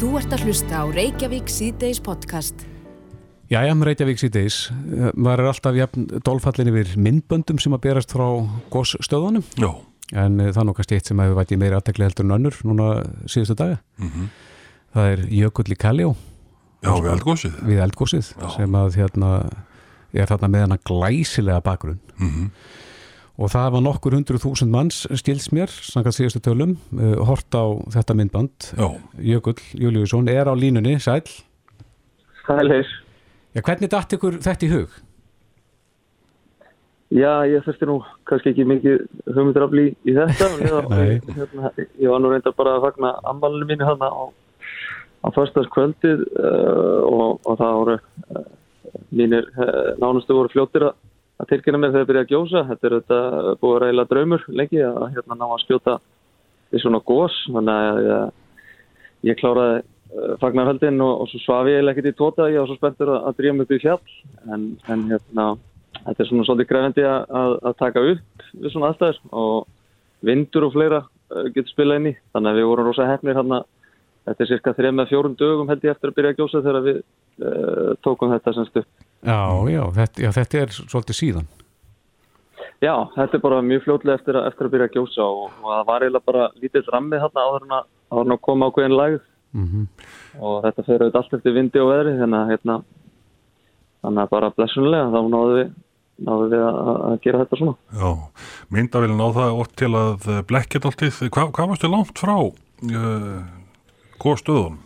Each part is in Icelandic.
Þú ert að hlusta á Reykjavík síðdeis podcast. Jæja, Reykjavík síðdeis. Var alltaf jafn dólfallin yfir myndböndum sem að berast frá gósstöðunum? Já. En eh, það er nokkast eitt sem hefur vært í meiri aðtekli heldur en önnur núna síðustu daga. Mhm. Það er Jökull í Kaljó Já, við eldgósið. við eldgósið sem að hérna er þarna með hana glæsilega bakgrunn. Mhm. Og það var nokkur hundru þúsund manns skils mér, samkvæmt síðustu tölum, uh, hort á þetta myndband. Já. Jökull Júliusson er á línunni, sæl. Sælir. Já, hvernig datt ykkur þetta í hug? Já, ég þurfti nú kannski ekki mikið hugmyndrafli í þetta. ég, hérna, ég var nú reyndar bara að fagna ammalinu mínu hann á, á förstaskvöldið uh, og, og það voru uh, mínir uh, nánustu voru fljóttir að, að tilkynna mér þegar ég byrjaði að gjósa. Þetta er þetta búið að reyla draumur lengi að hérna ná að skjóta í svona gós. Þannig að ég, ég kláraði uh, fagnarhaldin og, og svo svaf ég ekkert í tóta. Ég var svo spenntur að, að dríja upp í fjall en, en hérna þetta er svona svolítið græfandi að, að, taka upp við svona aðstæður og vindur og fleira uh, getur spilað inn í þannig að við vorum rosa hefnir hérna þetta er cirka þrejum með fjórum dögum held ég eftir að byrja að gjósa þegar við uh, tókum þetta semst upp. Já, já, þetta, já, þetta er svolítið síðan. Já, þetta er bara mjög fljótlega eftir að, eftir að byrja að gjósa og, og það var eiginlega bara lítið rammið hérna áður en að, áður en að koma ákveðin lagð Mm og þetta fer auðvitað allt eftir vindi og veðri þannig að hérna þannig að bara blessunlega þá náðum við náðum við að, að gera þetta svona. Já. Myndavélinn á það oft til að blekkja alltið. Hva, hvað varstu langt frá uh, góðstöðum?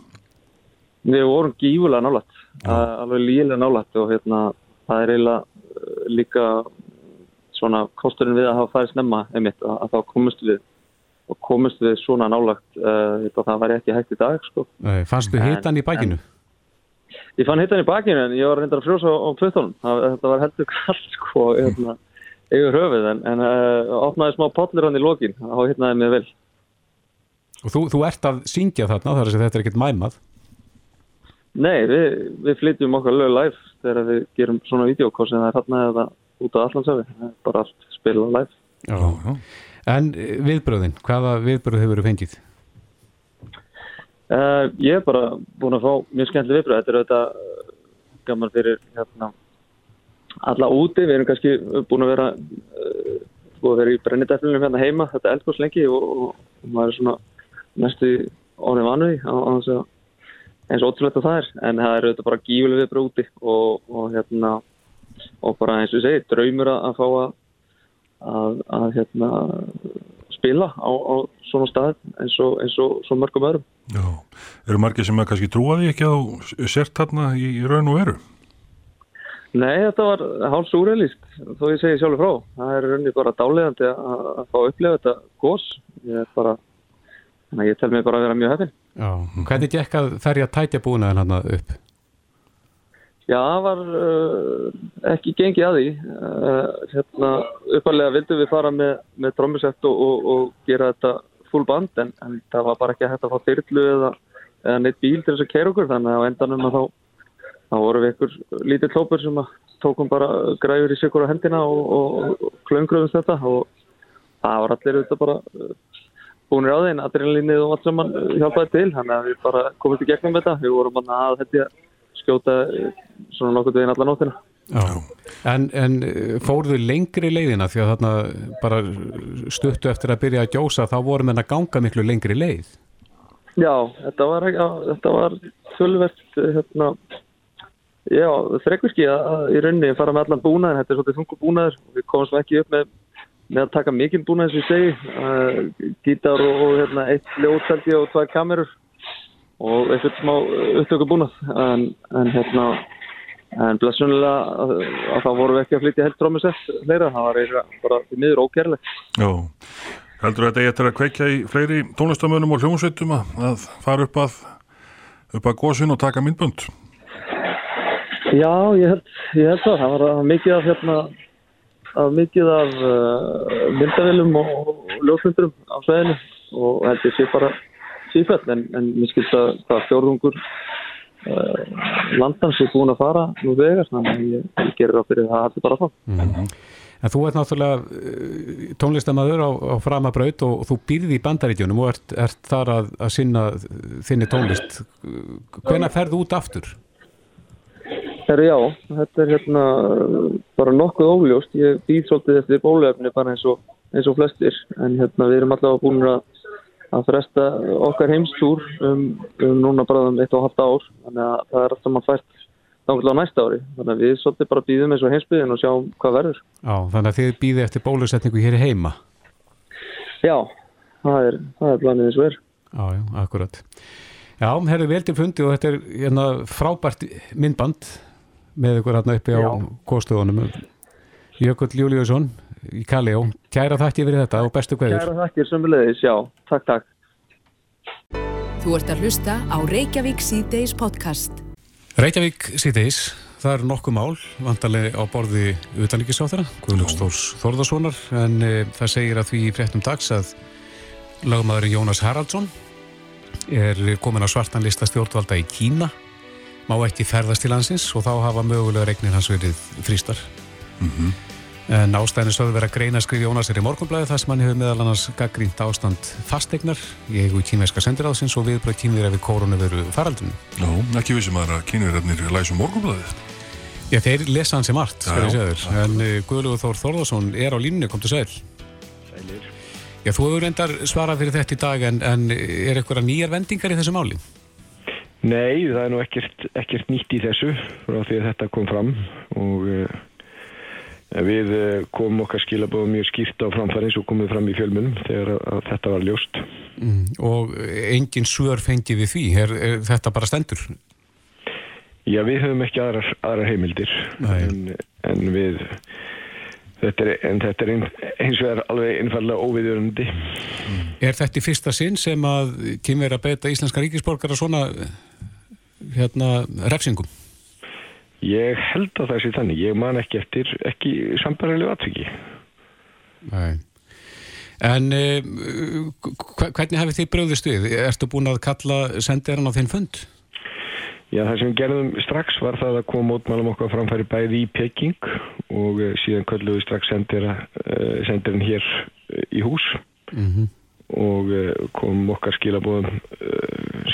Við vorum gífulega nálægt, að- alveg lílega nálægt og hérna það er eiginlega uh, líka svona kosturinn við að hafa farið snemma einmitt að, að þá komumst við og komumst við svona nálægt uh, þetta það væri ekki hægt í dag sko. Fannstu En- hitan í bakinu? Ég fann hittan í bakinu en ég var reyndar að frjósa á, puttunum, þetta var heldur kallt sko hérna, yfir höfuð en, en uh, opnaði smá pollur hann í lokin og hittnaði mig vel. Og þú, þú ert að syngja þarna, þar að þetta er ekkert mæmað. Nei, við, við flytjum okkar lög live þegar við gerum svona videokors en það er hérna eða út á allansafi, bara allt spila live. Já. En eh, viðbröðin, hvaða viðbröð hefur verið fengið? Uh, ég er bara búin að fá mjög skemmtileg viðbröð. Þetta er auðvitað uh, gaman fyrir hérna, alla úti. Við erum kannski búin að vera, uh, búin að vera í brennideflunum hérna heima. Þetta er eldgóðs lengi og, og, og maður er svona næstu orðin vanuði á þess að eins og ótrúlegt að það er. En það er auðvitað bara gífuleg viðbröð úti og, og, hérna, og bara eins og ég segi, draumur að, fá að, að, að hérna, spila á, á svona stað eins og, eins og svo mörgum öðrum. Já. Eru margir sem að kannski trúa því ekki að þú sért þarna í, í raun og veru? Nei, þetta var hálf súreilist, þó ég segi sjálfur frá. Það er rauninni bara dálegandi að, að fá að upplifa þetta gós. Ég er bara, þannig að ég tel mig bara að vera mjög hefinn. Já. Hvernig gekk að ferja tætja búnaðin hann upp? Já, það var uh, ekki gengið að því. Uh, hérna, uppalega vildum við fara með, með drömmusett og, og, og gera þetta full band, en, en það var bara ekki hægt að fá þyrlu eða, eða neitt bíl til þess að kæra okkur, þannig að á endanum að þá, þá voru við ykkur lítið tópur sem að tókum bara græfur í sikur á hendina og, og, og klöngröðum þetta og það var allir auðvitað bara uh, búinir á þeim, adrenalinnið og allt sem mann hjálpaði til, þannig að við bara komum til gegnum þetta, við vorum manna að þetta skjóta eh, svona nokkuð veginn alla nóttina. Já. En, en eh, fóruðu lengri leiðina því að þarna bara stuttu eftir að byrja að gjósa þá voru menn að ganga miklu lengri leið. Já, þetta var, já, þetta var tölvert, hérna, já, þrekkurski að, að í rauninni fara með allan búnaðin, þetta er svolítið þungu búnaður við komum svo ekki upp með, með að taka mikinn búnað sem ég segi, uh, gítar og, og hérna, eitt ljóðsaldi og tvær kamerur og eitthvað smá upptöku búnað, en, en hérna, en blessunlega að, að það voru ekki að flytja helt trómusett fleira, það var eiginlega bara því miður ógerlegt. Já. Heldur þetta ég eftir að kveikja í fleiri tónlistamönnum og hljómsveitum að, að fara upp að, upp að góðsinn og taka myndbönd? Já, ég held, ég held það. Það var það var mikið af, hérna, af, mikið af uh, myndavélum og, og ljósmyndurum á sveðinu og ég sé bara sífæll en, en mér skilst að hvað fjórðungur uh, landans er búin að fara nú vegar þannig að ég, ég gerir á fyrir það allir bara þá. Mm. En þú ert náttúrulega uh, tónlistamæður á, á framabraut og, og þú býrði í bandaríkjunum og ert, ert þar að, að sinna þinni tónlist. Hvenær ferðu út aftur? Herri já, þetta er hérna bara nokkuð óljóst. Ég býð svolítið eftir bólefni bara eins og, eins og flestir en hérna við erum allavega búin að, að fresta okkar heimstúr um, um núna bara um eitt og halvt ár þannig að það er alltaf mann fært náttúrulega næsta ári. Þannig að við svolítið bara býðum eins og heimsbyðin og sjáum hvað verður. Já, þannig að þið býði eftir bólusetningu hér heima. Já, það er, það er planið eins og er. Já, já, akkurat. Já, herðu vel til fundi og þetta er hérna, frábært myndband með ykkur hérna uppi á góðstöðunum. Jökull Júliusson í Kaljó, kæra þakki fyrir þetta og bestu hverjur. Kæra þakkir sömulegis, já. Takk, takk. Þú ert að hlusta á Reykjavík C-Days podcast. Reykjavík síðdeis, það er nokkuð mál, vantarlega á borði utanrikiðsáþara, Guðlúks Þórs Þórðarssonar, en e, það segir að því í fréttum dags að lagmaðurinn Jónas Haraldsson er komin á svartan lista stjórnvalda í Kína, má ekki ferðast til hansins og þá hafa mögulega regnir hans verið frístar. En ástæðinu sögðu verið að greina skrif Jónasir í morgunblæði þar sem hann hefur meðal annars gaggrínt ástand fastegnar í eigu kínveska sendiráðsins og viðbröð kínverja við kórunu veru faraldunum. Já, ekki vissum að kynverðarnir læsum morgunblæðið. Já, þeir lesa hann sem þér. En uh, Guðlugur Þór Þórðarsson er á línunni, kom til sæl. Sælir. Já, þú hefur reyndar svarað fyrir þetta í dag, en, en er eitthvað nýjar vendingar í þessu máli? Nei, það er nú ekkert, ekkert nýtt í þessu frá því að þetta kom fram og uh, við uh, komum okkar skilabóðum mjög skýrt á framfæri eins og komum fram í fjölmunum þegar að, að þetta var ljóst. Mm. Og engin svör fengið við því, er, er þetta bara stendur? Já, við höfum ekki aðrar, aðrar heimildir en, en við þetta er, en þetta er ein, eins og er alveg einfallega óviðjörandi. Er þetta í fyrsta sinn sem að kynverja beita íslenska ríkisborgara svona hérna refsingum? Ég held að það sé þannig, ég man ekki eftir ekki sambarðilegu atviki. Nei. En uh, hvernig hefur þið bröðist við? Ertu búin að kalla sendirann á þinn fund? Já, það sem við gerðum strax var það að koma mótmælum okkar framfæri bæði í Peking og uh, síðan kölluðu strax uh, sendirinn hér uh, í hús Mm -hmm. og uh, komum okkar skilabóðum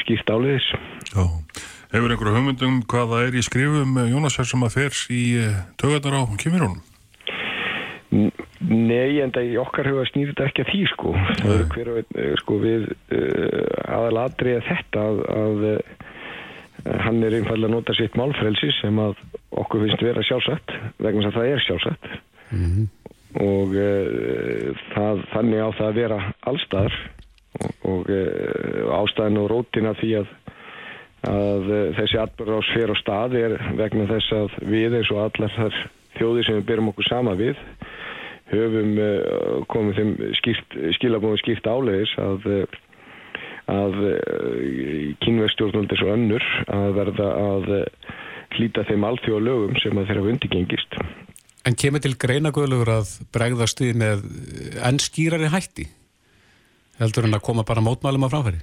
skýrt áleiðis. Já. Hefur einhverju hugmyndum hvað það er? Í skrifum eh, Jónasar sem að fer í tögarnar á kynverjónum? N- Nei, en það í okkar huga snýr þetta ekki að því sko. Er hver uh, sko við uh, aðalatriða þetta að, að uh, hann er einfallega að nota sitt málfrelsi sem að okkur finnst vera sjálfsagt vegna þess að það er sjálfsagt. Og uh, það, þannig á það að vera allstaðar og, og uh, ástæðan og rótina því að að uh, þessi atbyrðás fer á stað er vegna þess að við eins og allar þar þjóðir sem við byrjum okkur sama við höfum uh, komið þeim skilabóðum skýrt áleiðis að uh, að kynverstjórnald er svo önnur að verða að hlýta þeim alþjóða lögum sem að þeirra undirgengist. En kemur til greina guðlugur að bregðast við með enn skýrari hætti? Heldur hann að koma bara mótmælum á framfæri?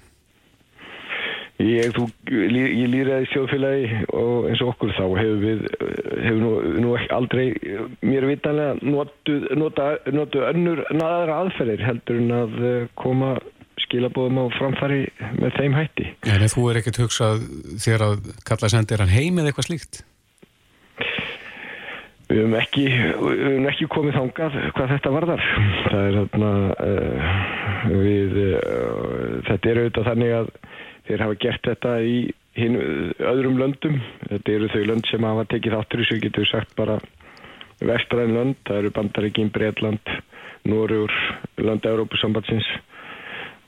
Ég, þú, ég lýraði þjóðfélagi og eins og okkur þá hefur við hefur nú, nú aldrei mér vitanlega notu, nota, notu önnur naðara aðferðir heldur en að eh, koma skilabóðum á framfæri með þeim hætti. En þú er ekkert hugsað þér að kalla sendir hann heim eða eitthvað slíkt? Við höfum ekki, ekki komið þangað hvað þetta varðar. Það er þarna, uh, við, uh, þetta er auðvitað þannig að þeir hafa gert þetta í hinn öðrum löndum. Þetta eru þau lönd sem hafa tekið þáttur sig, getur við sagt bara vestræðin lönd. Það eru Bandaríkin, Breitland, Noregur, landa Európusambatsins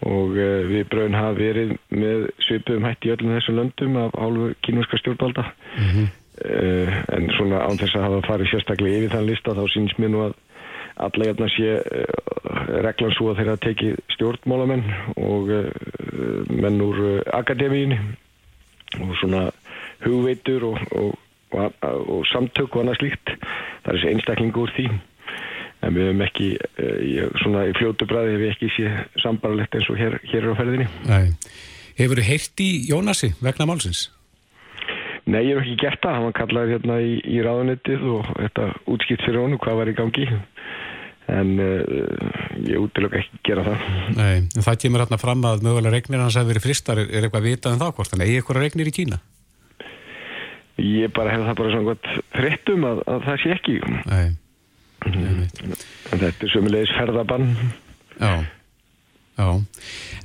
og uh, við bröðin hafa verið með svipuðum hætti í öllum þessum löndum af hálfu kínúska stjórnvalda. Uh, en svona án þess að hafa farið sérstaklega yfir þann lista þá sínst mér nú að alla jæfna sé uh, reglan svo að þeirra teki stjórnmálamenn og uh, menn úr uh, akademíinu og svona hugveitur og, og, og, og samtök og annað slíkt. Það er þessi einstaklingu úr því. En við hefum ekki svona í fljótu bræði hefur ekki sé sambarlegt eins og hér, hér á ferðinni. Nei. Hefur þú heyrt í Jónasi vegna málsins? Nei, ég hef ekki gert það, hann var kallað hérna í, í ráðunettið og þetta útskipt fyrir honum hvað var í gangi en uh, ég útlöku ekki gera það. Nei, en það kemur hérna fram að mögulega regnir hans að verið fristar, er, eitthvað vitað en um það hvort, en eigi eitthvað regnir í Kína? Ég bara hef það bara svona gott frittum að, að það sé ekki. Nei, en þetta er sömulegis ferðabann. Já Já,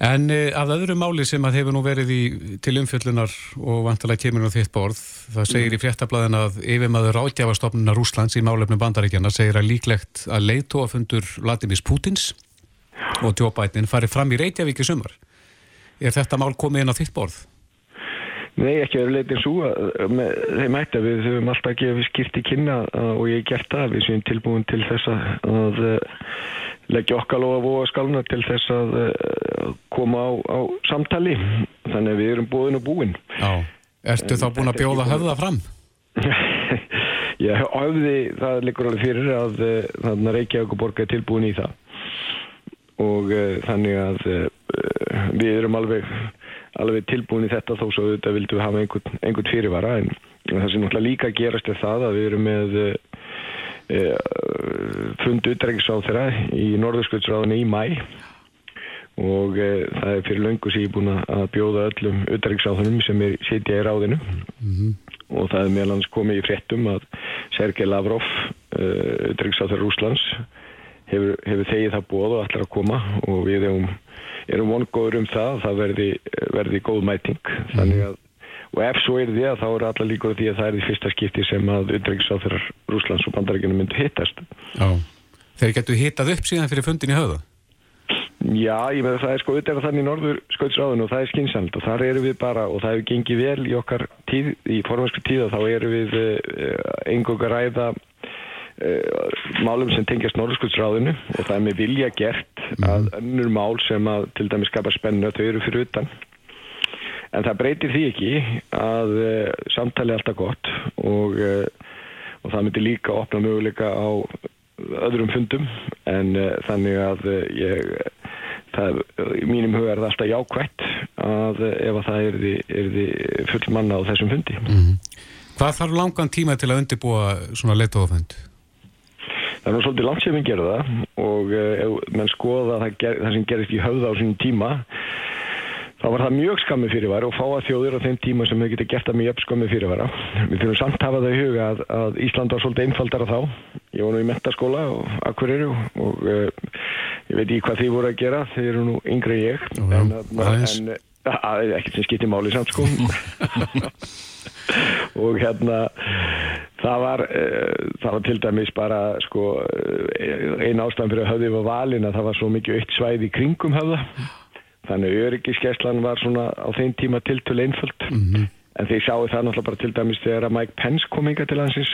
en uh, af öðru máli sem að hefur nú verið í, til umfjöllunar og vantilega kemur nú þitt borð, það segir í fréttablaðin að yfirmaður átjafastofnuna Rúslands í málefnum bandaríkjana segir að líklegt að leiðtóafundur Vladimir Putins og Joe Biden farið fram í Reykjavík í sumar. Er þetta mál komið inn á þitt borð? Nei, ekki verið leitin svo að með þeim ætti að við höfum alltaf gefið skipt í kynna og ég hef gert það, við séum tilbúin til þess að, að leggja okkar lofa voga skalna til þess að uh, koma á, á samtali. Þannig að við erum búin og búin. Já, ertu en, þá búin að bjóða höfða fram? Já, höfði það liggur alveg fyrir að uh, þannig að Reykjavík og Borg er tilbúin í það. Og uh, þannig að við erum alveg alveg tilbúin í þetta þó svo þetta vildum við hafa einhvern, einhvern fyrirvara. En það sem náttúrulega líka gerast er það að við erum með Eh, fundu utdreikingsráð þeirra í Norðurskjöldsráðinu í mæ og e, það er fyrir löngu síðan búin að bjóða öllum utdreikingsráðunum sem er sitja í ráðinu. Mm -hmm. og það er meðlans komið í fréttum að Sergei Lavrov eh, utdreikingsráður Rúslands hefur, hefur þegið það bóð og ætlar að koma. Og við erum, erum vongóður um það það verði, verði góð mæting. Þannig að og ef svo er því að þá eru alla líkur því að það er því fyrsta skipti sem að utdreikingsráður Rúslands og bandarækjunum myndu hittast. Já, þeir getur hittað upp síðan fyrir fundin í höfða? Já, ég með það er sko auðvitað þannig í norður skautsráðinu og það er skynsand og þar eru við bara og það hefur gengið vel í okkar tíð, í formansku tíða þá eru við einhverja uh, ræða uh, málum sem tengjast norður skautsráðinu og það er með vilja gert að önnur mál sem að til dæmis skapa spennu þau eru fyrir utan en það breytir því ekki að uh, samtali er alltaf gott og, uh, og það myndir líka opna möguleika á öðrum fundum en uh, þannig að ég það, í mínum huga er það alltaf jákvætt að ef að það er því, er því full manna á þessum fundi mm -hmm. Hvað þarf langan tíma til að undirbúa svona letóðafund? Það er svolítið langt sem við gerum það og menn skoða það, það sem gerist í höfða á sínum tíma þá var það mjög skammi fyrirvara og fáa þjóðir á þeim tíma sem hefur getið gert það mjög skammi fyrirvara. Við þurfum samt að hafa það í huga að, að Ísland var svolítið einfaldara þá. Ég var nú í mentaskóla og akvariru og uh, ég veit ekki hvað þið voru að gera, þeir eru nú yngre ég. Já, en, en að, ekkert sem skiptir máli samt sko. og hérna það var, uh, það var til dæmis bara sko, einn ástæðan fyrir að höfði var valin að það var svo mikið aukt svæði kringum höfða Þannig að öryggiskeslan var svona á þeim tíma tiltölu einföld. Mm -hmm. en þeir sjáu það náttúrulega bara til dæmis þegar að Mike Pence kom inga til hansins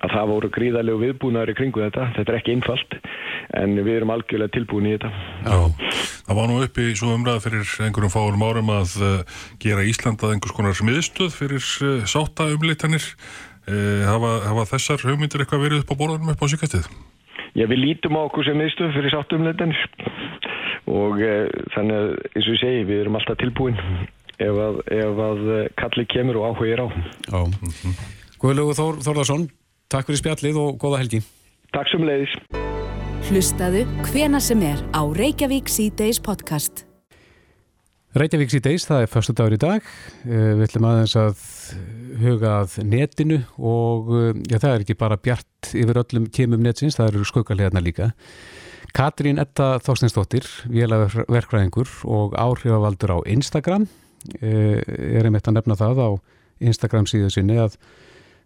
að það voru gríðarlegu viðbúnaður í kringu þetta, þetta er ekki einfalt en við erum algjörlega tilbúin í þetta. Já, það var nú uppi svo umræð fyrir einhverjum fárum árum að uh, gera Ísland að einhvers konar smiðstöð fyrir uh, sáta umleitanir uh, hafa, hafa þessar hugmyndir eitthvað verið upp á borðanum upp á síkastið? Já, við lítum á okkur sem miðstöð fyrir sáta umleitanir og e, þannig að eins og ég segi við erum alltaf tilbúin ef að, ef að eh, kalli kemur og áhuga er á. Já, mm -hmm. Guðlegu Þór, Þórðarsson Takk fyrir spjallið og góða helgi. Takk sem leiðis Hlustaðu hvena sem er á Reykjavík C-Days podcast. Reykjavík C-Days, það er förstu dagur í dag. Eh, við ætlum aðeins að huga að netinu og já, það er ekki bara bjart yfir öllum kemum netsins, það eru skuggarlegarna líka. Katrín Etta Þorstinsdóttir, vélaverkvæðingur og áhrifavaldur á Instagram eh, er einmitt að nefna það á Instagram síðu sinni að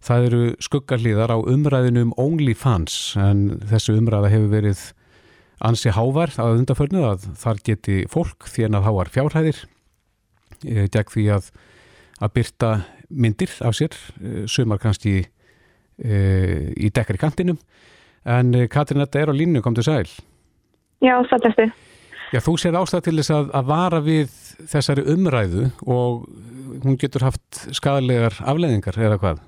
það eru skuggarlíðar á umræðinu um OnlyFans en þessu umræða hefur verið ansi hávar að undarförnu að þar geti fólk að háar fjárhæðir eh, gegn því að, að byrta myndir af sér, eh, sumar kannski í dekkar í kantinum en Katrín Etta er á línu, kom til sæl Já, sætlastu. Já, þú sér ástæð til þess að, að vara við þessari umræðu og hún getur haft skadalegar afleðingar eða hvað?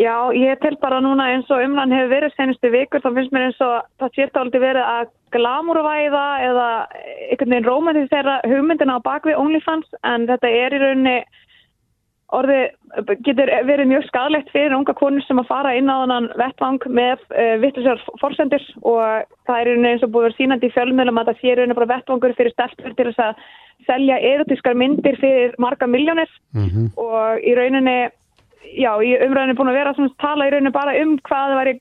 Já, ég tel bara núna eins og umræðan hefur verið senustu vikur, þá finnst mér eins og það sétt áldi verið að glamúruvæða eða einhvern veginn rómandi þeirra hugmyndina á bakvið OnlyFans en þetta er í rauninni orðið getur verið mjög skadlegt fyrir unga konur sem að fara inn á þannan vettvang með uh, vittlisar fórsendir og það er veginn sem búið að vera sínandi í fjölmjölum að það sé einhvern veginn bara vettvangur fyrir stelpur til þess að selja erotískar myndir fyrir marga miljónir mm -hmm. og í rauninni já, í umræðinu búin að vera að tala í rauninni bara um hvað það væri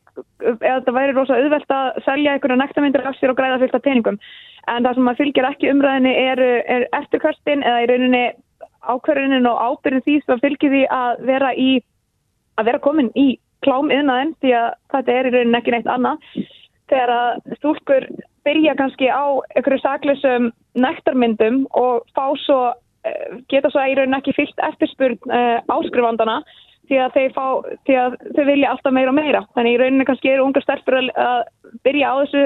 eða það væri rosa auðvelt að selja einhverja nektarmyndir af sér og græða fylgt af peningum en það sem maður fylgir ekki umræðinu er, er eftirkvörstin eða í rauninni ákverðinin og ábyrðin því sem fylgir því að vera í að vera komin í klám yðnaðin því að þetta er í rauninni ekki neitt annað. Þegar að stúlkur byrja kannski á einhverju saklusum nektarmyndum og fá svo eh, geta svo í rauninni ekki fyllt eftirspurn uh, áskrifandana því að, fá, því að þau vilja alltaf meira og meira. Þannig í rauninni kannski eru unga stelpur að byrja á þessu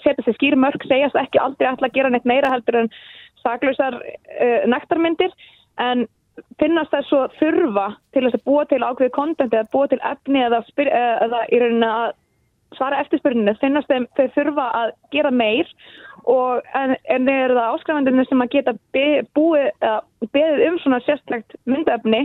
setja sér skýrmörk, segjast ekki aldrei alltaf að gera neitt meira heldur en saklusar uh, nektarmyndir en finnast það svo þurfa til að búa til ákveði kontent eða búa til efni eða, spyr, eða í rauninni að svara eftirspurninu finnast þeim þau þurfa að gera meir og en, en þeir eru það áskrifandinu sem að geta búið beðið um svona sérstlegt myndefni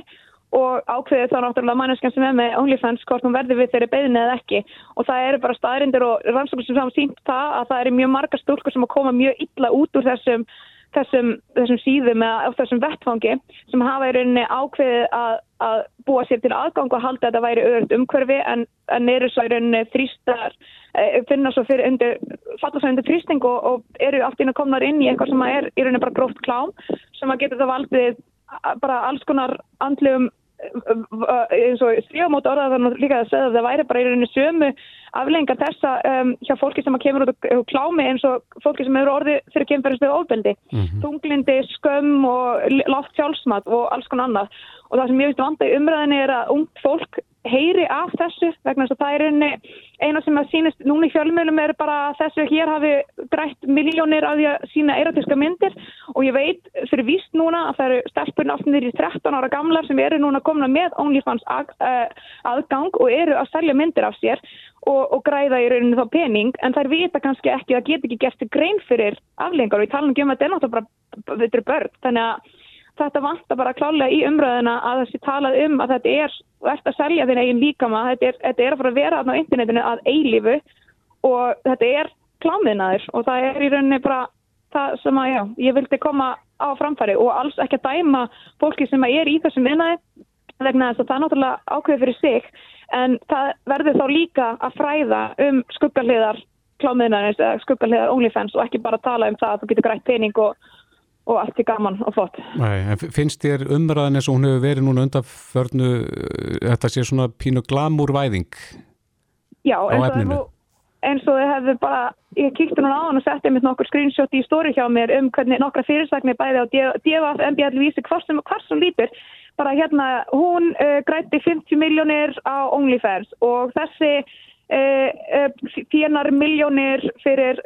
og ákveðið þá náttúrulega manneskjan sem er með OnlyFans hvort hún verður við þeirri beðinu eða ekki. Og það eru bara staðrindir og rannsóknir sem hafa sínt það að það eru mjög marga stúlkur sem að koma mjög illa út úr þessum þessum, þessum síðum eða þessum vettfangi sem hafa í rauninni ákveðið að, að búa sér til aðgang og halda að þetta væri öðrund umhverfi en, en eru svo í rauninni þrýstar, eh, finna svo fyrir undir, falla svo undir þrýsting og, og eru allt inn að komna inn í eitthvað sem er í rauninni bara gróft klám sem að geta það valdið bara alls konar andlegum eins og stríðamóta orða þannig líka að segja að það væri bara í rauninni sömu aflengar þessa um, hjá fólki sem kemur út og klámi eins og fólki sem eru orði fyrir kemferðislega ofbeldi. Mm -hmm. tunglindi, skömm og látt sjálfsmat og alls konar annað. Og það sem ég veist vanda í umræðinni er að ung fólk heyri af þessu vegna þess að það er einni eina sem að sínist núna í fjölmjölum er bara þessu að hér hafi grætt miljónir af því að sína erotíska myndir. Og ég veit fyrir víst núna að það eru stelpurinn aftunir í 13 ára gamlar sem eru núna komna með OnlyFans uh, aðgang og eru að selja myndir af sér og, og græða í rauninu þá pening en þær vita kannski ekki að það get ekki gert grein fyrir aflengar og ég tala um að þetta er náttúrulega bara, er börn. Þannig að þetta vantar bara klálega í umröðina að þessi talað um að þetta er verðt að selja þinn eigin líkama, þetta er, þetta er að fara að vera á internetinu að eilífu og þetta er klámiðnaður. Og það er í rauninni bara það sem að já, ég vildi koma á framfæri og alls ekki að dæma fólki sem er í þessum vinnaði vegna þess að það er náttúrulega ákveð en það verður þá líka að fræða um skuggarliðar klámiðnaðins eða skuggarliðar OnlyFans og ekki bara tala um það að þú getur grætt pening og og allt er gaman og. Nei, finnst þér umræðin eins og hún hefur verið núna undanförnu, eh, þetta sé svona pínu glamúrvæðing Já, á efninu? eins og þið hefðu bara, ég kíkti núna á hann og setti mitt nokkur screenshot í stóri hjá mér um hvernig nokkra fyrirsagnir bæði á DFF, MBL vísi hvar sem, hvar sem lítur bara hérna, hún uh, grætti 50 miljónir á OnlyFans og þessi uh, uh, fjernar miljónir fyrir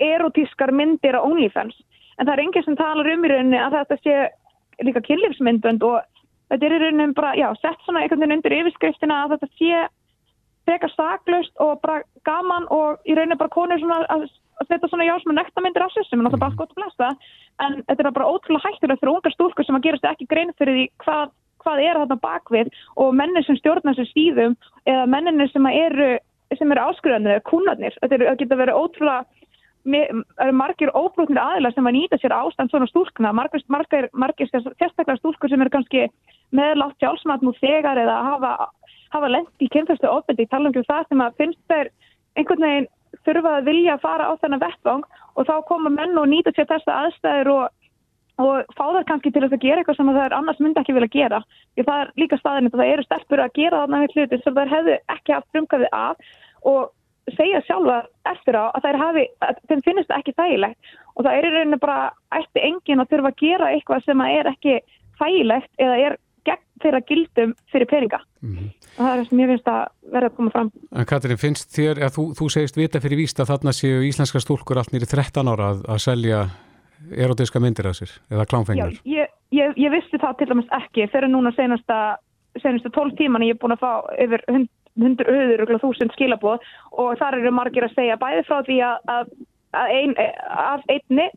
erotískar myndir á OnlyFans. En það er enginn sem talar um í rauninni að þetta sé líka kynlífsmyndbönd og þetta er í rauninni bara, já, sett svona einhvern veginn undir yfirskriftina að þetta sé frekar saklaust og bara gaman og í rauninni bara konur svona að, að setja svona já svona nektarmyndir af sér sem er náttúrulega bara skott að blesta en þetta er bara ótrúlega hættilega fyrir ungar stúlkur sem að gerast ekki grein fyrir því hvað, hvað er þarna bakvið og mennir sem stjórnar sem síðum eða menninir sem eru eru áskrifandi, kúnarnir, þetta geta verið ótrúlega margir óbrútnir aðila sem að nýta sér ástand svona stúlkna, margir, margir, margir sérstaklega stúlkur sem eru kannski meðlátt sjálfsmat nú þegar eða hafa, hafa lent í kynfæstu ofbeldi, tala um það sem að finnst þeir einhvern veginn þurfa að vilja að fara á þennan vettvang og þá koma menn og nýta sér þessa aðstæður og, og fá það kannski til að gera eitthvað sem það er annars myndi ekki vilja gera, því það er líka staðin það eru stelpur að gera þarna við hluti sem það hefðu ekki haft frumkvæði af og segja sjálfa eftir á að þeim finnist ekki þægilegt. Og það er í rauninu bara eftir engin að þurfa að gera eitthvað sem er ekki þægilegt eða er gegn þeirra gildum fyrir peninga mm -hmm. og það er sem ég finnst að verða að koma fram En Katrin, finnst þér, að þú, þú segist vita fyrir víst að þarna séu íslenska stúlkur allt nýri 13 ára að, að selja erotíska myndir af sér eða klámfengar? Já, ég, ég, ég visti það til dæmis ekki fyrir núna senasta senastu 12 tíman ég er búin að fá yfir 100 hundur, auður og þúsund skilaboð og þar eru margir að segja bæði frá því að, að ein, af einni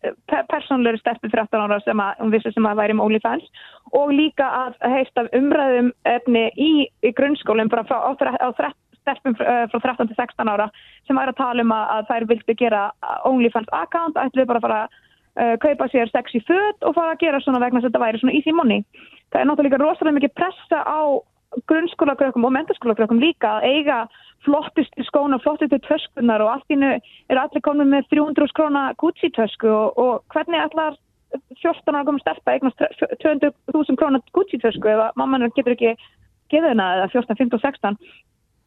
persónleiri steppi 13 ára sem að hún vissi sem að væri með OnlyFans og líka að heist af umræðum efni í, í grunnskólinn frá, á, á steppum frá 13 til 16 ára sem væri að tala um að, að þær vildi gera OnlyFans account, ætlu bara að fara að uh, kaupa sér sexy född og fara að gera svona vegna sem þetta væri svona easy money. Það er náttúrulega rosalega mikið pressa á grunnskólakrökkum og mentarskólakrökkum líka að eiga flottistu skóna, flottistu töskunar og allt innu er allir komin með 300 króna Gucci tösku og, og hvernig allar 14 ára komið stelpa eignast 200.000 króna Gucci tösku eða mamman getur ekki geða hennar eða 14, 15, 16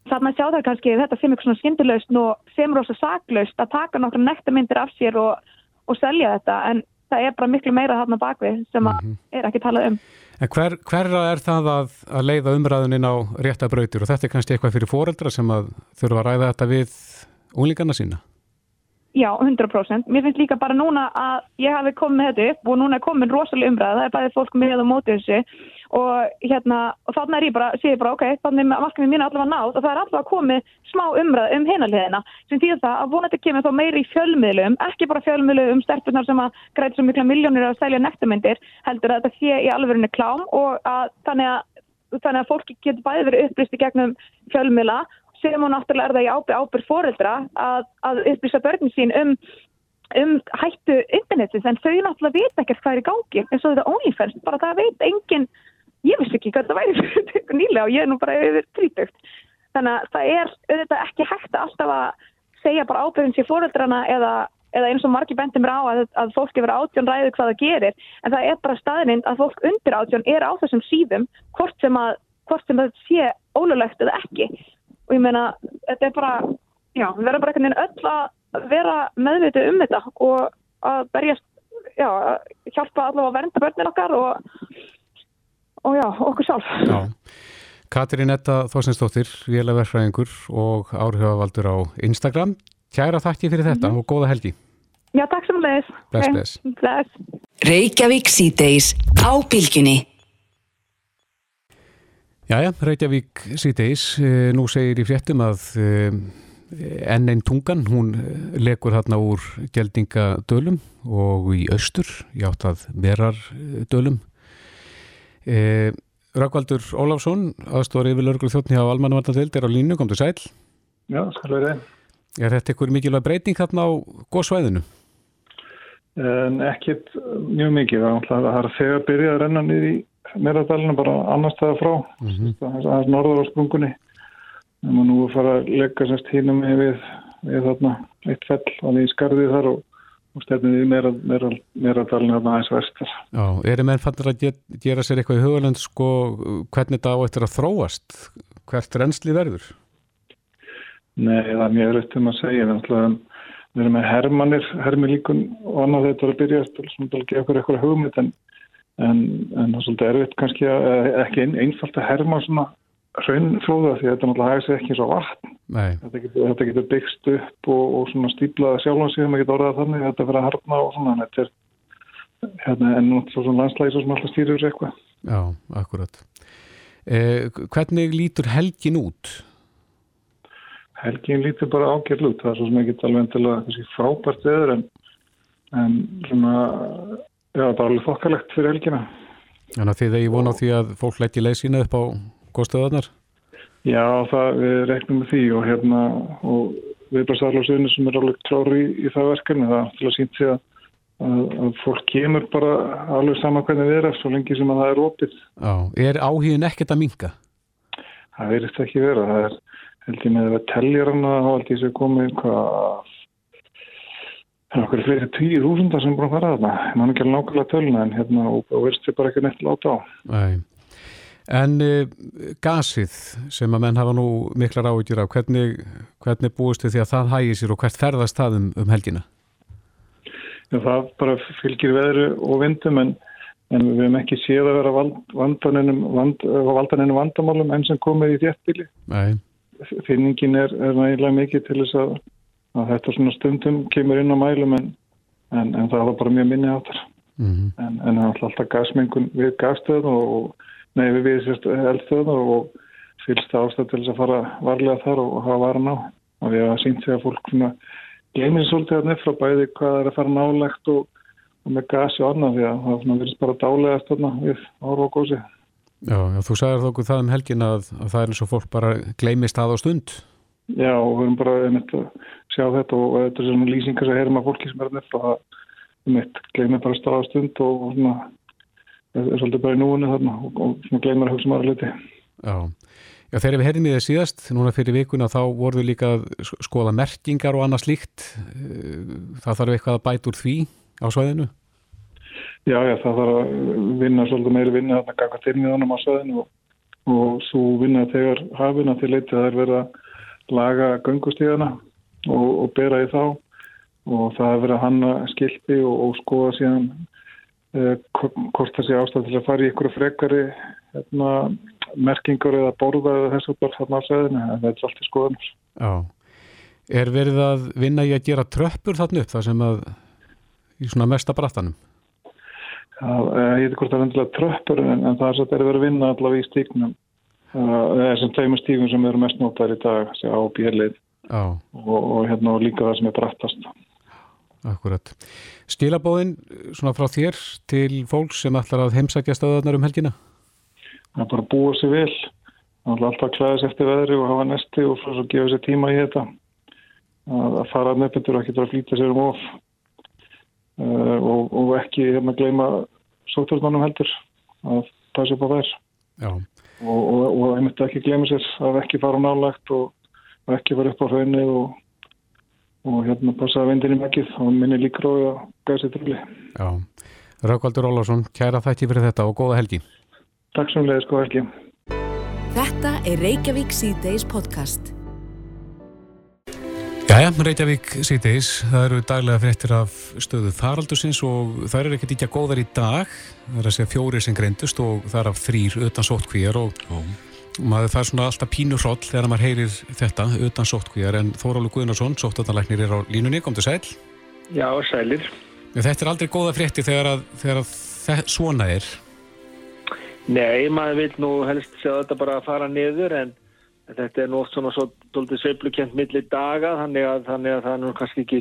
þannig að sjá það kannski þetta sem eitthvað svona skindilöst og sem rosa saklaust að taka nokkra nektarmyndir af sér og, og selja þetta. En það er bara miklu meira þarna bakvið sem mm -hmm. er ekki talað um En hver, hverra er það að, að leiða umræðunin á réttabrautir og þetta er kannski eitthvað fyrir foreldra sem að þurfa að ræða þetta við úlingarna sína? Já, 100%. Mér finnst líka bara núna að ég hafi komið með þetta upp og núna er komin rosalega umræð, það er bæðið fólk með og mótið þessu og hérna, og þannig er ég bara, sé ég bara, ok, þannig er markmið mín allavega nátt og það er allavega komið smá umræð um hinaliðina sem því það að vonandi kemur þá meiri í fjölmiðlum, ekki bara fjölmiðlum um sterfurnar sem að græði svo mikla miljónir að selja nektarmyndir, heldur að þetta sé í alverðinu klám og að þannig að, þannig að fólki getur bæði verið upplýst í gegnum fjölmiðla sem og náttúrulega er það í ábyrg, ábyrg foreldra að, að upplýsa börnum sín um, um hættu internetins en þau náttúrulega veit ekkert hvað er í gangi eins og þetta OnlyFans, bara það veit engin, ég vissi ekki hvað það væri fyrir nýlega og ég er nú bara yfir trítugt þannig að það er auðvitað ekki hægt alltaf að segja bara ábyrgum sér foreldrana eða, eða eins og margi bendir mér á að, að fólk yfir átjón ræður hvað það gerir. En það er bara staðinind að fólk undir átjón er á þessum síðum hvort sem að hvort sem það sé ólulegt eða ekki. Og ég meina, þetta er bara já, við verðum bara einhvern veginn öll að vera meðvitið um þetta og að berjast, já, hjálpa allavega að vernda börnin okkar og, og já, okkur sjálf. Já, Katrín Etta Þorsinsdóttir vélaverfræðingur og áhrifavaldur á Instagram. Kæra þakki fyrir þetta mm -hmm. og góða helgi. Já, takk sem leðis Bless, bless, bless. Reykjavík síðdeis á bylginni Jæja, Reykjavík síðdeis, eh, nú segir í fréttum að eh, enn einn tungan, hún eh, lekur hérna úr geldingadölum og í austur, játt að verardölum. Rökkvaldur Óláfsson, aðstóri yfir lörgur þjóttni á Almanvarnatild, er á línu, kom til sæl. Já, skal verið. Er þetta einhver mikilvæg breyting hérna á góðsvæðinu? En ekkit mjög mikið, það er þegar byrjað að renna niður í Meradalina bara annar staða frá mm -hmm. það er norður á sprungunni en nú er fara að leggja sérst hínum við, við þarna eitt fell þannig í skarðið þar og, og stefnið í Meradalina þarna aðeins verstar Já, er það menn fannir að get, gera sér eitthvað í hugalend sko hvernig þetta á eftir að þróast? Hvert reynsli verður? Nei, það er mjög rögt um að segja. Við erum með hermanir hermilíkun og annað þetta er að byrja að gefa okkur eitthvað hugmynd en en, en það er svolítið erfitt kannski að ekki ein, einfalt að herma svona raunflóða því þetta náttúrulega hægir sér ekki svo vatn. Þetta getur, þetta getur byggst upp og, og svona stíplaða sjálfansíðum maður getur orðað þannig þetta fyrir að harna og svona þetta er hérna, enn og svona landslægis sem alltaf stýrur eitthvað. Já, akkurat. Eh, Hvernig lítur helgin út? Helgin lítur bara ágjörl út. Það er svo sem ekki alveg til að frábært eður en, en svona Já, bara alveg þokkalegt fyrir helgina. Þannig að þið eigi vona á því að fólk læti leysina upp á góðstöðunar? Já, það, við reknum með því og hérna og við bara sarlagsöðinu sem er alveg klári í, í það verkefni. Það til að sínt sig að, að, fólk kemur bara alveg sama hvernig við erum svo lengi sem að það er opið. Já, er áhugin ekkert að minga? Það verist ekki vera. Það er held ég með að tellja hana á allt því sem komið hvað Það er okkur fleiri tíu þúsundar sem búin að fara að það. Það er ekki alveg nákvæmlega töluna en hérna og, og verðst þið bara ekki neitt láta á. Nei. En uh, gasið sem að menn hafa nú miklar áhugjur af, hvernig, hvernig búist þið því að það hægir sér og hvert ferðast það um, um helgina? Já, það bara fylgir veðru og vindum en, en við hefum ekki séð að vera vandaninu vand, vandamálum enn sem komið í þéttbili. Nei. Finningin er, er nægilega mikið til þess að að þetta svona stundum kemur inn á mælum en, en, en það var bara mjög minni áttar mm -hmm. en, það er alltaf gasmengun við gasstöðun og nei við við sérst eldstöðun og fylgst ástæð til þess að fara varlega þar og hafa varan á og við hafa sínt sig að fólk gleymið svolítið að nefna bæði hvað er að fara nálegt og, og með gasi og annað því að það verðist bara dálegast þarna við ára og gósi. Já, já, þú sagðið þá okkur það um helgin að, að það er eins og fólk bara gleymist að á stund. Já, við erum bara einmitt að sjá þetta og þetta er svona lýsingar sem heyrum að fólki sem er að nefna að einmitt gleymið bara stað á stund og svona er svolítið bara í núinu þarna og, og svona gleymið að hugsa maður að liti. Já. Já, þegar við heyrðum í það síðast, núna fyrir vikuna, þá voru við líka að skoða merkingar og annað slíkt. Það þarf eitthvað að bæta úr því á svæðinu? Já, já, það þarf að vinna svolítið meiri vinna þarna gaka til miðanum á svæðinu og, og svo vinna þegar hafina til leiti það er verið að laga göngustíðana og, og bera í þá og það er verið að hanna skilpi og, og skoða síðan eh, hvort það sé ástæð til að fara í ykkur frekari hérna merkingar eða borða eða þessu bara þarna á sveðinu, en það er alltaf skoðanur. Já. Er verið að vinna í að gera tröppur þarna upp það sem að í svona mesta brattanum? Já, ég veit hvort það er endilega tröppur en, en það er svo að það er verið að vinna allavega í stíknum þessum tveimur stíkum sem eru mest notar í dag, þessi á björlið og, og hérna og líka það sem er brattast. Akkurat. Stílabóðin svona frá þér til fólks sem ætlar að heimsækja stöðarnar um helgina? að bara búa sér vel. Alltaf klæðis eftir veðri og hafa nesti og svo gefa sér tíma í þetta. Að fara að nefndur og ekki bara flýta sér um of. Uh, og, og ekki hérna gleyma sótturðmannum heldur að passa upp á þær. Og, og, og einmitt ekki gleyma sér að ekki fara nálagt og ekki fara upp á hraunni og hérna passa að vendinni mekkið og minni líkrói að gæða sér trúli Já, Raukvaldur Ólarsson, kæra þætti fyrir þetta og góða helgi Takk svo mjög, sko ekki. Þetta er Reykjavík C-Days podcast. Jæja, Reykjavík C-Days, það eru daglega fréttir af stöðu þaraldusins og það eru ekkert ekki að góðar í dag. Það er að segja fjórir sem greindust og það er af þrýr utan sóttkvíjar og Ó. maður það er svona alltaf pínu hroll þegar maður heyrir þetta utan sóttkvíjar en Þórálu Guðnarsson, sóttanlæknir er á línunni, kom til sæl. Já, sælir. Þetta er aldrei góða fréttir þegar, að, þegar að svona er. Nei, maður vil nú helst sjá þetta bara að fara niður en þetta er nú oft svona svo doldið sveiplukent millir daga þannig að, þannig að það er nú kannski ekki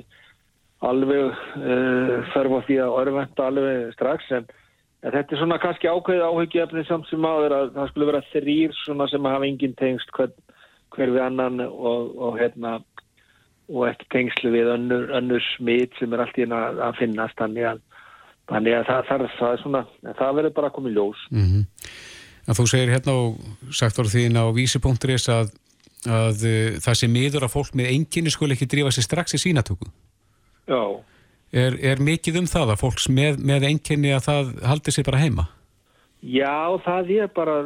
alveg uh, þarf á því að orðvenda alveg strax en, en þetta er svona kannski ákveðið áhyggjöfni samt sem áður að það skulle vera þrýr svona sem hafa engin tengst hver, hver við annan og, og hérna og ekki tengslu við önnur, önnur smit sem er allt í að, að finnast þannig að Þannig að það, það, það er svona, það verður bara að koma í ljós. Mm -hmm. Þú segir hérna og sagt voru þín á vísi.is að, að uh, það sé miður að fólk með enginni skul ekki drífa sér strax í sínatöku. Já. Er, er mikið um það að fólks með, með enginni að það haldi sér bara heima? Já, það er bara,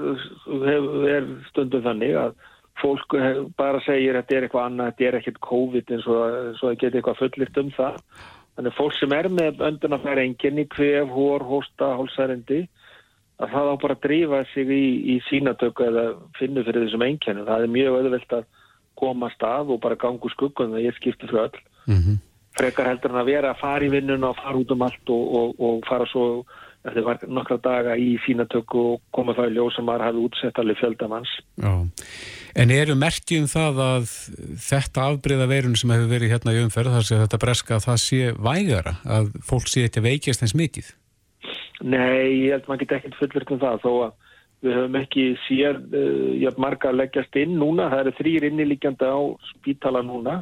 er stundum þannig að fólk bara segir að þetta er eitthvað annað, þetta er ekkert COVID eins og það getur eitthvað fullirt um það. Þannig fólk sem er með öndunafæri enginni, kvef, hór, hósta, hálsærendi, að það á bara að drífa sig í, í sínatöku eða finna fyrir þessum enginni. Það er mjög öðvöld að koma stað og bara gangu skuggun þegar ég skipti frá öll. Mm -hmm. Frekar heldur en að vera að fara í vinnuna og fara út um allt og, og, og fara svo eftir nokkra daga í sínatöku og koma það í ljós sem maður hafi útsett alveg fjöldamanns. Já. En eru merkjum það að þetta afbreyða veirun sem hefur verið hérna í umferð þar sem þetta breska að það sé vægara að fólk sé þetta veikjast eins mikið? Nei, ég held að maður geta ekkert fullverkt um það þó að við höfum ekki sér uh, jafn marga leggjast inn núna, það eru þrýr innilíkjandi á spítala núna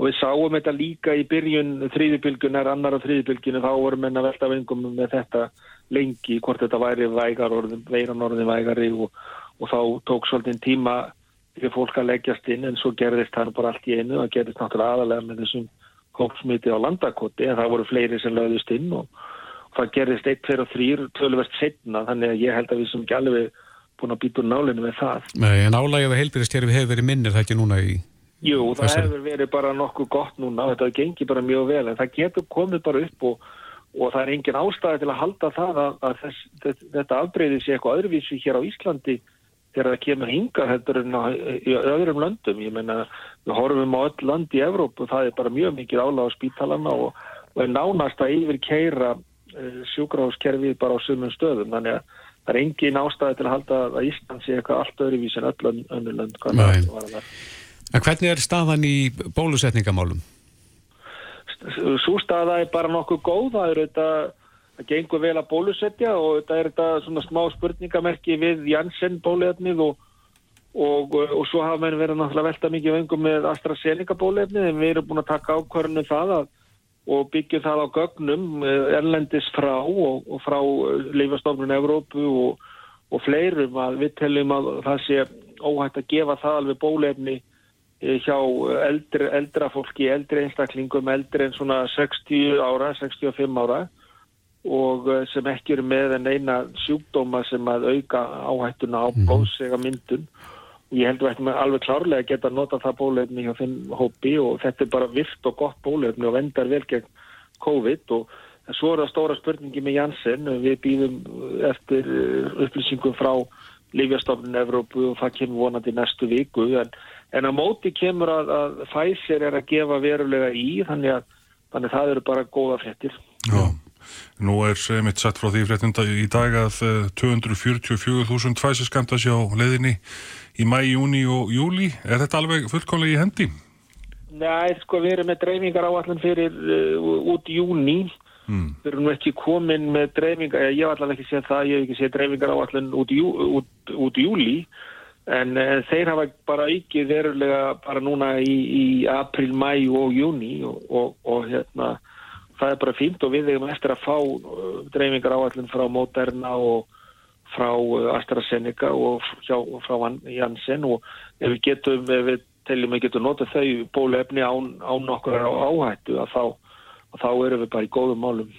og við sáum þetta líka í byrjun þrýðubilgunar, annar á þrýðubilgunu þá vorum við að velta vengum með þetta lengi, hvort þetta væri vægar orðin, veiran orðin vægari og, og þá tók svolítið tíma fyrir fólk að leggjast inn en svo gerðist það bara allt í einu, það gerðist náttúrulega aðalega með þessum hópsmyti á landakoti en það voru fleiri sem lögðust inn og, og það gerðist 1, 2 og 3 tölverst setna þannig að ég held að við sem ekki alveg búin að býta úr nálinu með það. Nei, en álægið að heilbyrðistjærfi hefur verið minnir það ekki núna í Jú, það Þessari. hefur verið bara nokkuð gott núna þetta gengi bara mjög vel en það getur komið bara upp og, og það er engin ástæði til að halda það að, að þess, þess, þetta afbreyði sé eitthvað öðruvísi hér á Íslandi þegar það kemur hinga heldur en í öðrum löndum. Ég menna, við horfum á öll land í Evróp og það er bara mjög mikið áláð á spítalana og, og er nánast að yfir keira eh, sjúkrahúskerfið bara á sumum stöðum. Þannig að það er engin ástæði til að halda að Ísland sé eitthvað allt öðruvísi en öll önnur lönd. En hvernig er staðan í bólusetningamálum? svo staða er bara nokkuð góð, það er þetta það gengur vel að bólusetja og þetta er þetta svona smá spurningamerki við Janssen bóluefnið og, og, og svo hafa menn verið náttúrulega velta mikið vengum með AstraZeneca bóluefnið en við erum búin að taka ákvarðinu það að, og byggja það á gögnum eh, erlendis frá og, og frá Leifastofnun Evrópu og fleirum að við teljum að það sé óhægt að gefa það alveg eh, hjá eldri, eldra fólki, eldri einstaklingum, eldri en svona 60 ára, 65 ára og eh, sem ekki eru með en eina sjúkdóma sem að auka áhættuna á mm. blóðsega myndun. Og ég held að við ættum alveg klárlega að geta nota það bólefni hjá þeim hópi og þetta er bara virt og gott bólefni og vendar vel gegn COVID. Og svo er það stóra spurningi með Janssen. Við býðum eftir eh, upplýsingum frá Lífjastofnun Evrópu og það kemur vonandi næstu viku. En, en að móti kemur að, að Pfizer er að gefa verulega í þannig að, þannig að það eru bara góða frettir Já Nú er mitt sett frá því fréttunda í dag að 244.000 tvæsiskamta sér á leðinni í mæ, júni og júli. Er þetta alveg fullkonlega í hendi? Nei, sko við erum með dreifingar áallan fyrir uh, út júni. Hmm. Við erum ekki komin með dreifingar, ég hef allavega ekki séð það, ég hef ekki séð dreifingar áallan út, jú, út, út júli. En uh, þeir hafa bara ekki verulega bara núna í, í april, mæ og júni og, og, og hérna það er bara fínt og við hefum eftir að fá uh, dreifingar áallin frá Moderna og frá uh, AstraZeneca og hjá, frá Janssen og ef við getum, ef við teljum við getum notað þau bólefni án, án okkur áhættu að þá, að þá erum við bara í góðum málum.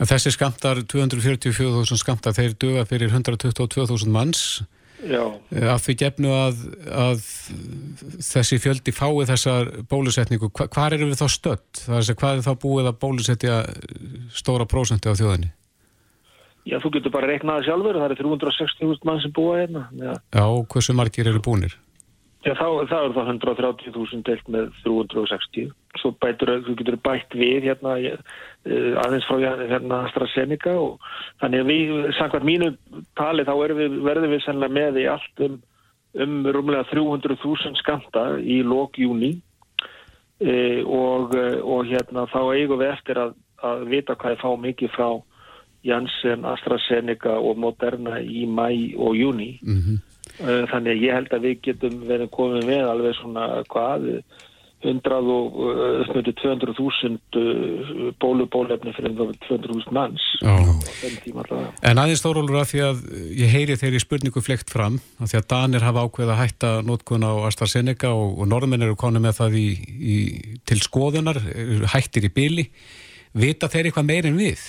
En þessi skamtar, 244.000 skamtar, þeir döga fyrir 122.000 manns Eh, að því gefnu að, að þessi fjöldi fái þessar bólusetningu, Hva, hvað eru við þá stött? Er að hvað er þá búið að bólusetja stóra prósenti á þjóðinni? Já, þú getur bara reiknaði sjálfur, það er 360.000 mann sem búa hérna. Já, Já hversu margir eru búinir? Já, þá, þá er það 130.000 deilt með 360. Svo bætur, þú getur bætt við hérna eh, aðeins frá hérna AstraZeneca og þannig að við, samkvæmt mínu tali, þá við, verðum við sannlega með í allt um, um rúmlega 300.000 skanta í lókjúni e, og, og hérna þá eigum við eftir að, að vita hvað ég fá mikið frá Janssen, AstraZeneca og Moderna í mæ og júni. Mhm. Mm Eh, þannig að ég held að við getum verið komið með alveg svona hvað 100 og 200.000 bólubólefni fyrir 200.000 manns. En aðeins stórólur að því að ég heyri þeirri spurningu flekt fram að því að Danir hafa ákveð að hætta nótkun á AstraZeneca og, og norðmenn eru konið með það í, í, til skoðunar hættir í byli vita þeir eitthvað meirinn við?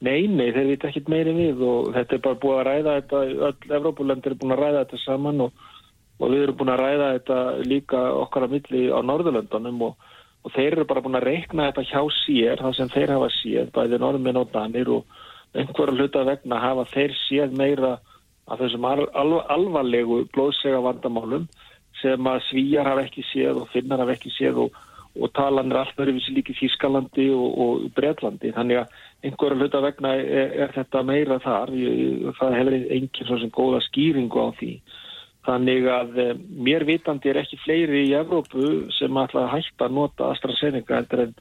Nei, nei, þeir veit ekki meiri við og þetta er bara búið að ræða þetta, öll Evrópulöndir er búin að ræða þetta saman og, og við erum búin að ræða þetta líka okkar að milli á Norðurlöndunum og, og þeir eru bara búin að reikna þetta hjá sér, það sem þeir hafa séð, bæði norðminn og danir og einhverju hluta vegna hafa þeir séð meira af þessum al, al, alvarlegu blóðsega vandamálum sem að svíjar hafa ekki séð og finnar hafa ekki séð og, og talan er alltaf verið líki Þískalandi og Breitlandi, þannig að einhverja hluta vegna er, er þetta meira þar. Það hefur enginn svo sem góða skýringu á því. Þannig að eh, mér vitandi er ekki fleiri í Evrópu sem ætla að hætta að nota AstraZeneca en,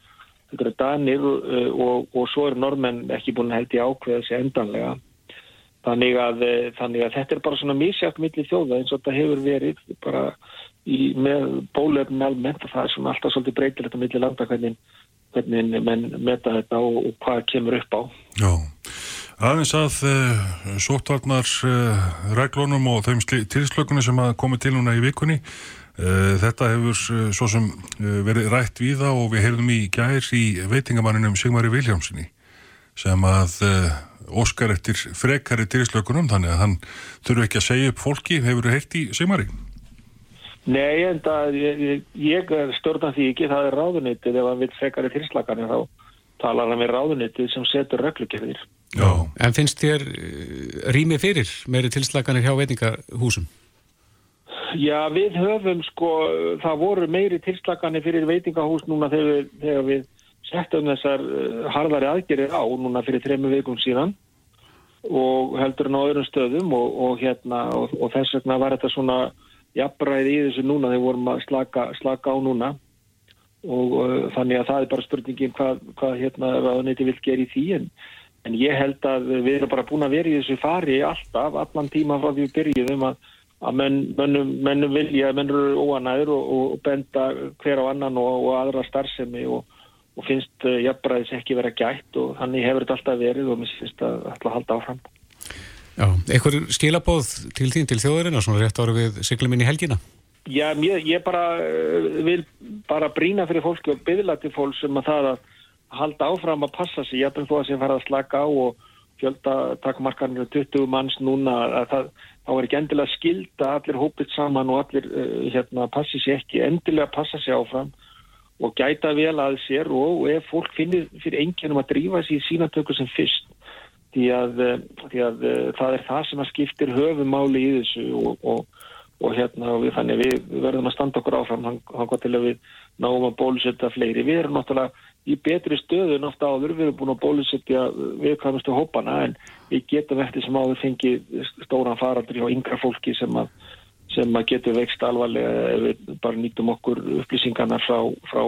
heldur en Danir eh, og, og svo er normenn ekki búin að í ákveða þessi endanlega. Þannig að, eh, þannig að þetta er bara svona mísjátt millir þjóða eins og þetta hefur verið bara í, með bólefn almennt og það er svona alltaf svolítið breytilegt á millir landa hvernig hvernig menn meta þetta og, og hvað kemur upp á. Já, aðeins að uh, sóttvarnar uh, reglunum og þeim tilslökunni sem að komi til núna í vikunni uh, þetta hefur svo sem verið rætt við það og við heyrðum í gær í veitingamanninum Sigmari Viljámsinni sem að óskar eftir frekari tilslökunum þannig að hann þurfu ekki að segja upp fólki, hefur þið heyrt í Sigmari? Nei, en það, ég, ég stjórna því ekki, það er ráðunitið, ef hann vil frekari tilslaganir þá talar hann með ráðunitið sem setur reglugjörðir. Já, en finnst þér eh, rými fyrir meiri tilslaganir hjá veitingahúsum? Já, við höfum sko, það voru meiri tilslaganir fyrir veitingahús núna þegar, þegar við settum þessar eh, harðari aðgerir á núna fyrir þremu vikum síðan og heldur hann á öðrum stöðum og, og hérna og, og þess vegna var þetta svona jafnræði í þessu núna þegar vorum að slaka, slaka á núna og uh, þannig að það er bara spurningin hvað, hvað hérna ráðuneti vil gera í því en, en ég held að við erum bara búin að vera í þessu fari alltaf, allan tíma frá því við byrjuðum að, að menn, mennum, mennum vilja, menn eru óanæður og, og benda hver á annan og, og aðra starfsemi og, og finnst uh, jafnbræðis ekki vera gætt og þannig hefur þetta alltaf verið og mér finnst að alltaf halda áfram. Já, einhver skilabóð til þín til þjóðurinn og svona rétt ára við siglum inn í helgina? Já, ég, ég bara uh, vil bara brína fyrir fólki og byðla til fólk sem að það að halda áfram að passa sig. Ég er þó að sem fara að slaka á og fjölda takkmarkarnir 20 manns núna að það, þá er ekki endilega skilda allir hópið saman og allir uh, hérna passi sér ekki, endilega passa sér áfram og gæta vel að sér og, og ef fólk finnir fyrir enginum að drífa sér í sínatöku sem fyrst því að, því að það er það sem að skiptir höfumáli í þessu og, og og hérna við, þannig við, við verðum að standa okkur áfram hann hvað til að við náum að bólusetja fleiri. Við erum náttúrulega í betri stöðu náttúrulega áður, við erum búin að bólusetja viðkvæmustu hópana en við getum eftir sem áður fengið stóran farandri og yngra fólki sem að, sem að getur vext alvarlega ef við bara nýtum okkur upplýsingarna frá, frá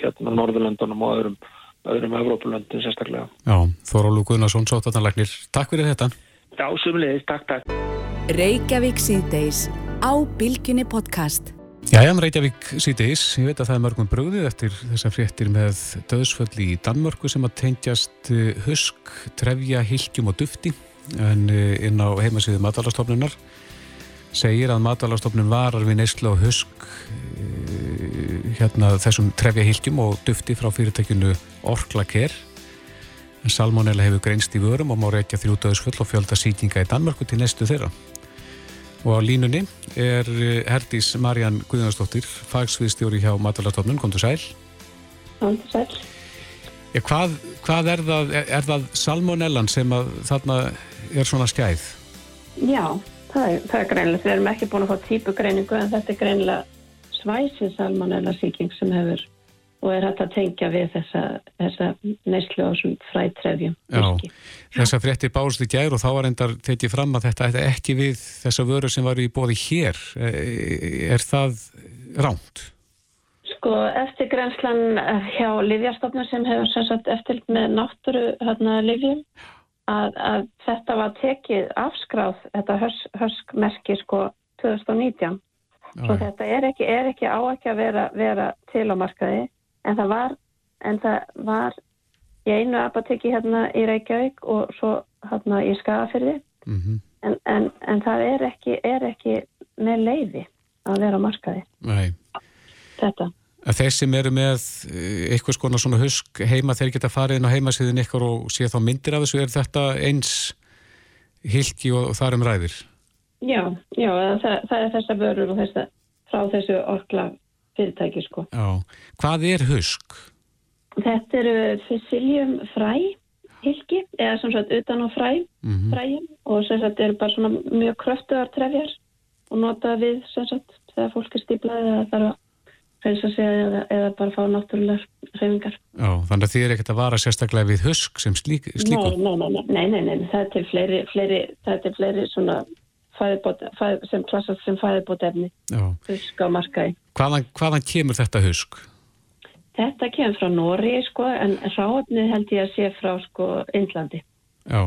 hérna Norðurlöndunum og öðrum, öðrum Evrópulöndin sérstaklega. Já, Þórólu Guðnarsson, sótatanlagnir. Takk fyrir þetta. Já, sumulegis, takk, takk. Reykjavík síðdeis á Bilginni podcast. Jæja, Reykjavík síðdeis. Ég veit að það er mörgum bröðið eftir þessar fréttir með döðsföll í Danmörku sem að tengjast eh, husk, trefja, hilkjum og dufti en eh, inn á heimasíðu matalastofnunar segir að matalastofnun varar við neyslu á husk eh, hérna þessum trefja, hilkjum og dufti frá fyrirtækinu Orkla Care Salmonella hefur greinst í vörum og má reykja þrjú döðsfull og fjölda síkinga í Danmörku til nestu þeirra. Og á línunni er eh, Herdís Marjan Guðnarsdóttir, fagsviðstjóri hjá Matalartofnun. Kondur sæl. Kondur sæl. Ja, hvað, hvað er það, er, er það salmonellan sem að þarna er svona skæð? Já, það er, er greinilega. Við erum ekki búin að fá típugreiningu en þetta er greinilega svæsið salmonella síking sem hefur og er hægt að tengja við þessa, þessa neyslu á þessum frætrefjum. Já, þess að frétti bást í gær og þá var endar tekið fram að þetta er ekki við þessa vöru sem var í bóði hér. Er það ránt? Sko, eftir grenslan hjá Livjastofnun sem hefur eftir með náttúru hérna, Livjum að, að þetta var tekið afskráð, þetta hörskmerki sko 2019. Já. Svo þetta er ekki, er ekki á ekki að vera, vera til á markaði en það var, en það var í einu apotekki hérna í Reykjavík og svo hérna í Skagafyrði mm -hmm. en, en, en það er ekki, er ekki með leiði að vera á markaði Nei. þetta að þeir sem eru með eh, eitthvað skona svona husk heima þeir geta farið inn á heimasíðin ykkur og sé þá myndir af þessu er þetta eins hilki og, og þarum ræðir Já, já það, það er þessa vörur og þessa, frá þessu orkla fyrirtæki sko. Já. Hvað er husk? Þetta eru fysiljum fræ hilki eða sem sagt utan á fræ mm -hmm. fræjum og sem sagt eru bara svona mjög kröftuðar trefjar og nota við sem sagt þegar fólk er stíplað eða þarf að reynsa sig eða, eða bara fá náttúrulegar reyfingar. Já, þannig að þið er ekkert að vara sérstaklega við husk sem slík, slíku? Nei, nei, nei, nei, nei, nei, það er til fleiri, fleiri, það er til fleiri svona fæðibót, fæð, sem klassast sem fæðibótefni husk á markaði. Hvaðan, hvaðan kemur þetta husk? Þetta kemur frá Nóri sko, en ráðnið held ég að sé frá sko Índlandi. Já,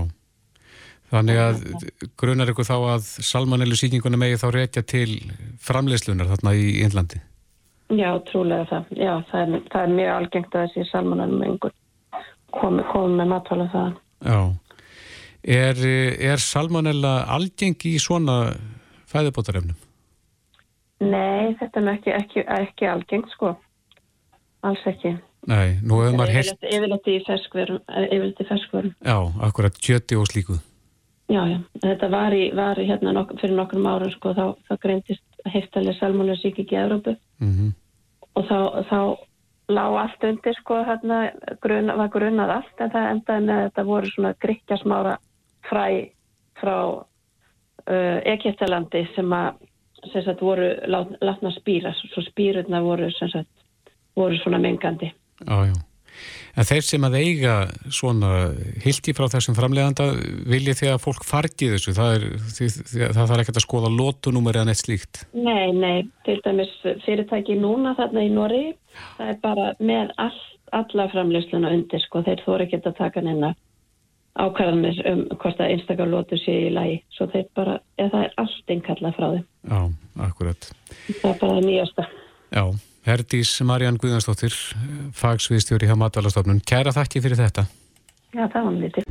þannig að grunar ykkur þá að salmanellu síkingunum megi þá reykja til framleyslunar þarna í Índlandi? Já, trúlega það. Já, það er, það er mjög algengt að þessi salmanellu mengur komi, komi með matvala það. Já. Er, er salmonella algeng í svona fæðubótarefnum? Nei, þetta er ekki, ekki, ekki algengt sko. Alls ekki. Nei, nú hefur maður heilt... Yfirleitt í ferskvörum. Já, akkurat kjöti og slíku. Já, já. Þetta var, í, var í, hérna nok fyrir nokkrum árum sko, þá, þá greintist heiftalega salmonella sík ekki í Európu. Mm -hmm. Og þá, þá lág allt undir sko, hérna, grun, var grunnað allt, en það endaði með að þetta voru svona gríkjasmára fræ frá uh, Egiptalandi sem að sem sagt, voru látna spýra svo spýrurna voru, sagt, voru svona mengandi Já, já. En þeir sem að eiga svona hildi frá þessum framleganda vilja því að fólk fargi þessu, það, er, því, það þarf ekkert að skoða lótunúmer eða neitt slíkt. Nei, nei, til dæmis fyrirtæki núna þarna í Nóri, það er bara með all, alla framlegsluna undir, sko, þeir þóra ekki að taka neina ákvarðanir um hvort að einstakar lótur sé í lagi, svo þeir bara, eða það er allt einkallað frá þeim. Já, akkurat. Það er bara nýjasta. Já. Herdís Marjan Guðansdóttir, fagsviðstjóri hjá Matalastofnun. Kæra þakki fyrir þetta. Já, það var mjög til.